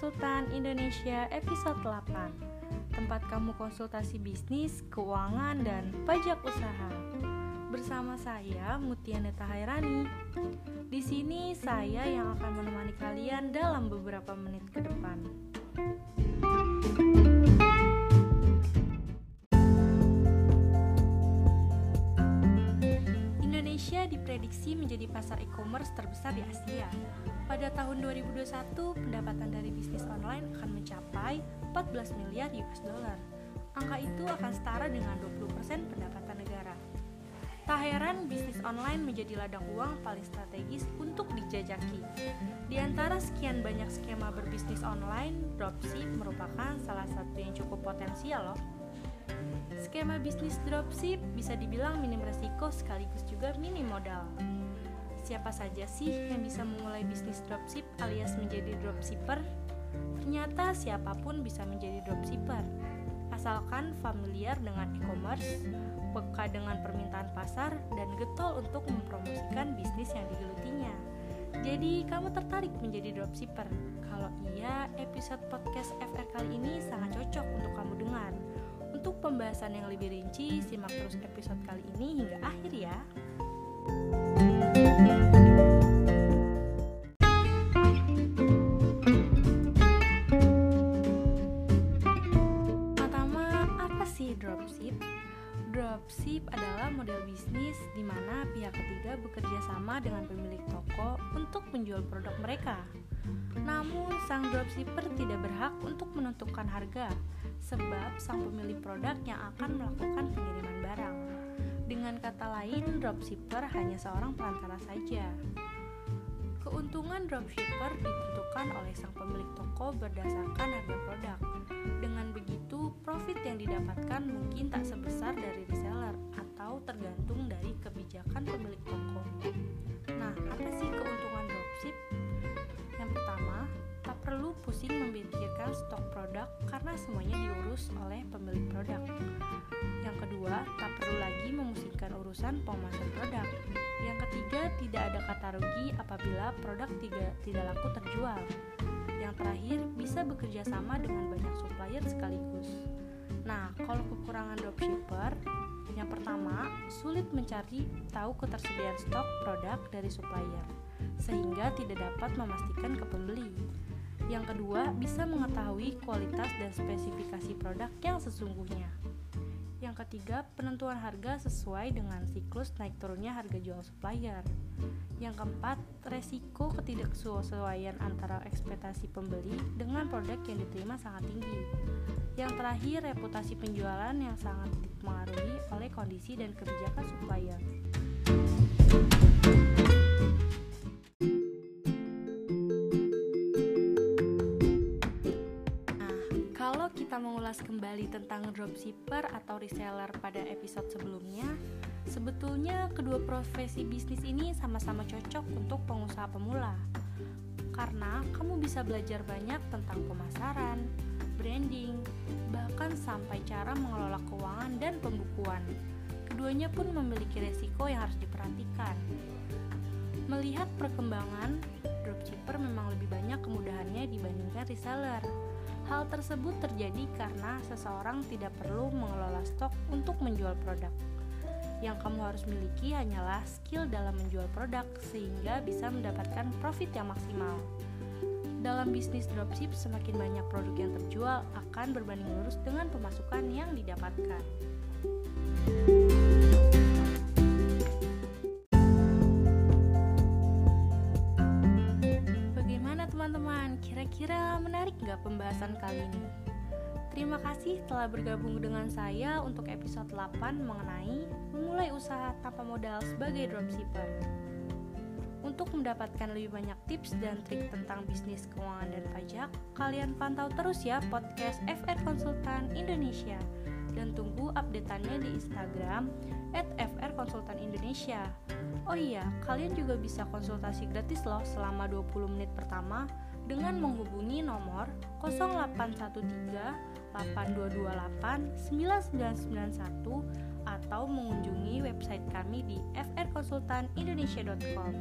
Konsultan Indonesia episode 8 Tempat kamu konsultasi bisnis, keuangan, dan pajak usaha. Bersama saya Mutia Neta Hairani Di sini saya yang akan menemani kalian dalam beberapa menit ke depan menjadi pasar e-commerce terbesar di Asia pada tahun 2021, pendapatan dari bisnis online akan mencapai 14 miliar US dollar. Angka itu akan setara dengan 20% pendapatan negara. Tak heran bisnis online menjadi ladang uang paling strategis untuk dijajaki. Di antara sekian banyak skema berbisnis online, dropship merupakan salah satu yang cukup potensial loh. Skema bisnis dropship bisa dibilang minim resiko sekaligus juga minim modal siapa saja sih yang bisa memulai bisnis dropship alias menjadi dropshipper? Ternyata siapa pun bisa menjadi dropshipper, asalkan familiar dengan e-commerce, peka dengan permintaan pasar, dan getol untuk mempromosikan bisnis yang digelutinya. Jadi, kamu tertarik menjadi dropshipper? Kalau iya, episode podcast FR kali ini sangat cocok untuk kamu dengar. Untuk pembahasan yang lebih rinci, simak terus episode kali ini hingga akhir ya. Pertama, Dropship adalah model bisnis di mana pihak ketiga bekerja sama dengan pemilik toko untuk menjual produk mereka. Namun, sang dropshipper tidak berhak untuk menentukan harga, sebab sang pemilik produk yang akan melakukan pengiriman barang. Dengan kata lain, dropshipper hanya seorang perantara saja. Keuntungan dropshipper ditentukan oleh sang pemilik toko berdasarkan harga produk. Dengan begitu, profit yang didapatkan mungkin tak sebesar dari reseller atau tergantung dari kebijakan pemilik toko. Nah, apa sih keuntungan dropship? Yang pertama, tak perlu pusing memikirkan stok produk karena semuanya diurus oleh pemilik produk. Yang kedua, tak perlu lagi memusingkan urusan pemasaran produk. Yang ketiga, tidak ada kata rugi apabila produk tidak, tidak laku terjual. Yang terakhir, bisa bekerja sama dengan banyak supplier sekaligus. Nah, kalau kekurangan dropshipper, yang pertama, sulit mencari tahu ketersediaan stok produk dari supplier, sehingga tidak dapat memastikan ke pembeli. Yang kedua, bisa mengetahui kualitas dan spesifikasi produk yang sesungguhnya. Yang ketiga, penentuan harga sesuai dengan siklus naik turunnya harga jual supplier. Yang keempat, resiko ketidaksesuaian antara ekspektasi pembeli dengan produk yang diterima sangat tinggi. Yang terakhir, reputasi penjualan yang sangat dipengaruhi oleh kondisi dan kebijakan supplier. Mengulas kembali tentang dropshipper atau reseller pada episode sebelumnya, sebetulnya kedua profesi bisnis ini sama-sama cocok untuk pengusaha pemula. Karena kamu bisa belajar banyak tentang pemasaran, branding, bahkan sampai cara mengelola keuangan dan pembukuan. Keduanya pun memiliki resiko yang harus diperhatikan. Melihat perkembangan, dropshipper memang lebih banyak kemudahannya dibandingkan reseller Hal tersebut terjadi karena seseorang tidak perlu mengelola stok untuk menjual produk. Yang kamu harus miliki hanyalah skill dalam menjual produk sehingga bisa mendapatkan profit yang maksimal. Dalam bisnis dropship, semakin banyak produk yang terjual akan berbanding lurus dengan pemasukan yang didapatkan. Kira-kira menarik nggak pembahasan kali ini? Terima kasih telah bergabung dengan saya untuk episode 8 mengenai memulai usaha tanpa modal sebagai dropshipper. Untuk mendapatkan lebih banyak tips dan trik tentang bisnis keuangan dan pajak, kalian pantau terus ya podcast FR Konsultan Indonesia dan tunggu updateannya di Instagram at FR Konsultan Indonesia. Oh iya, kalian juga bisa konsultasi gratis loh selama 20 menit pertama dengan menghubungi nomor 0813 8228 9991 atau mengunjungi website kami di frkonsultanindonesia.com.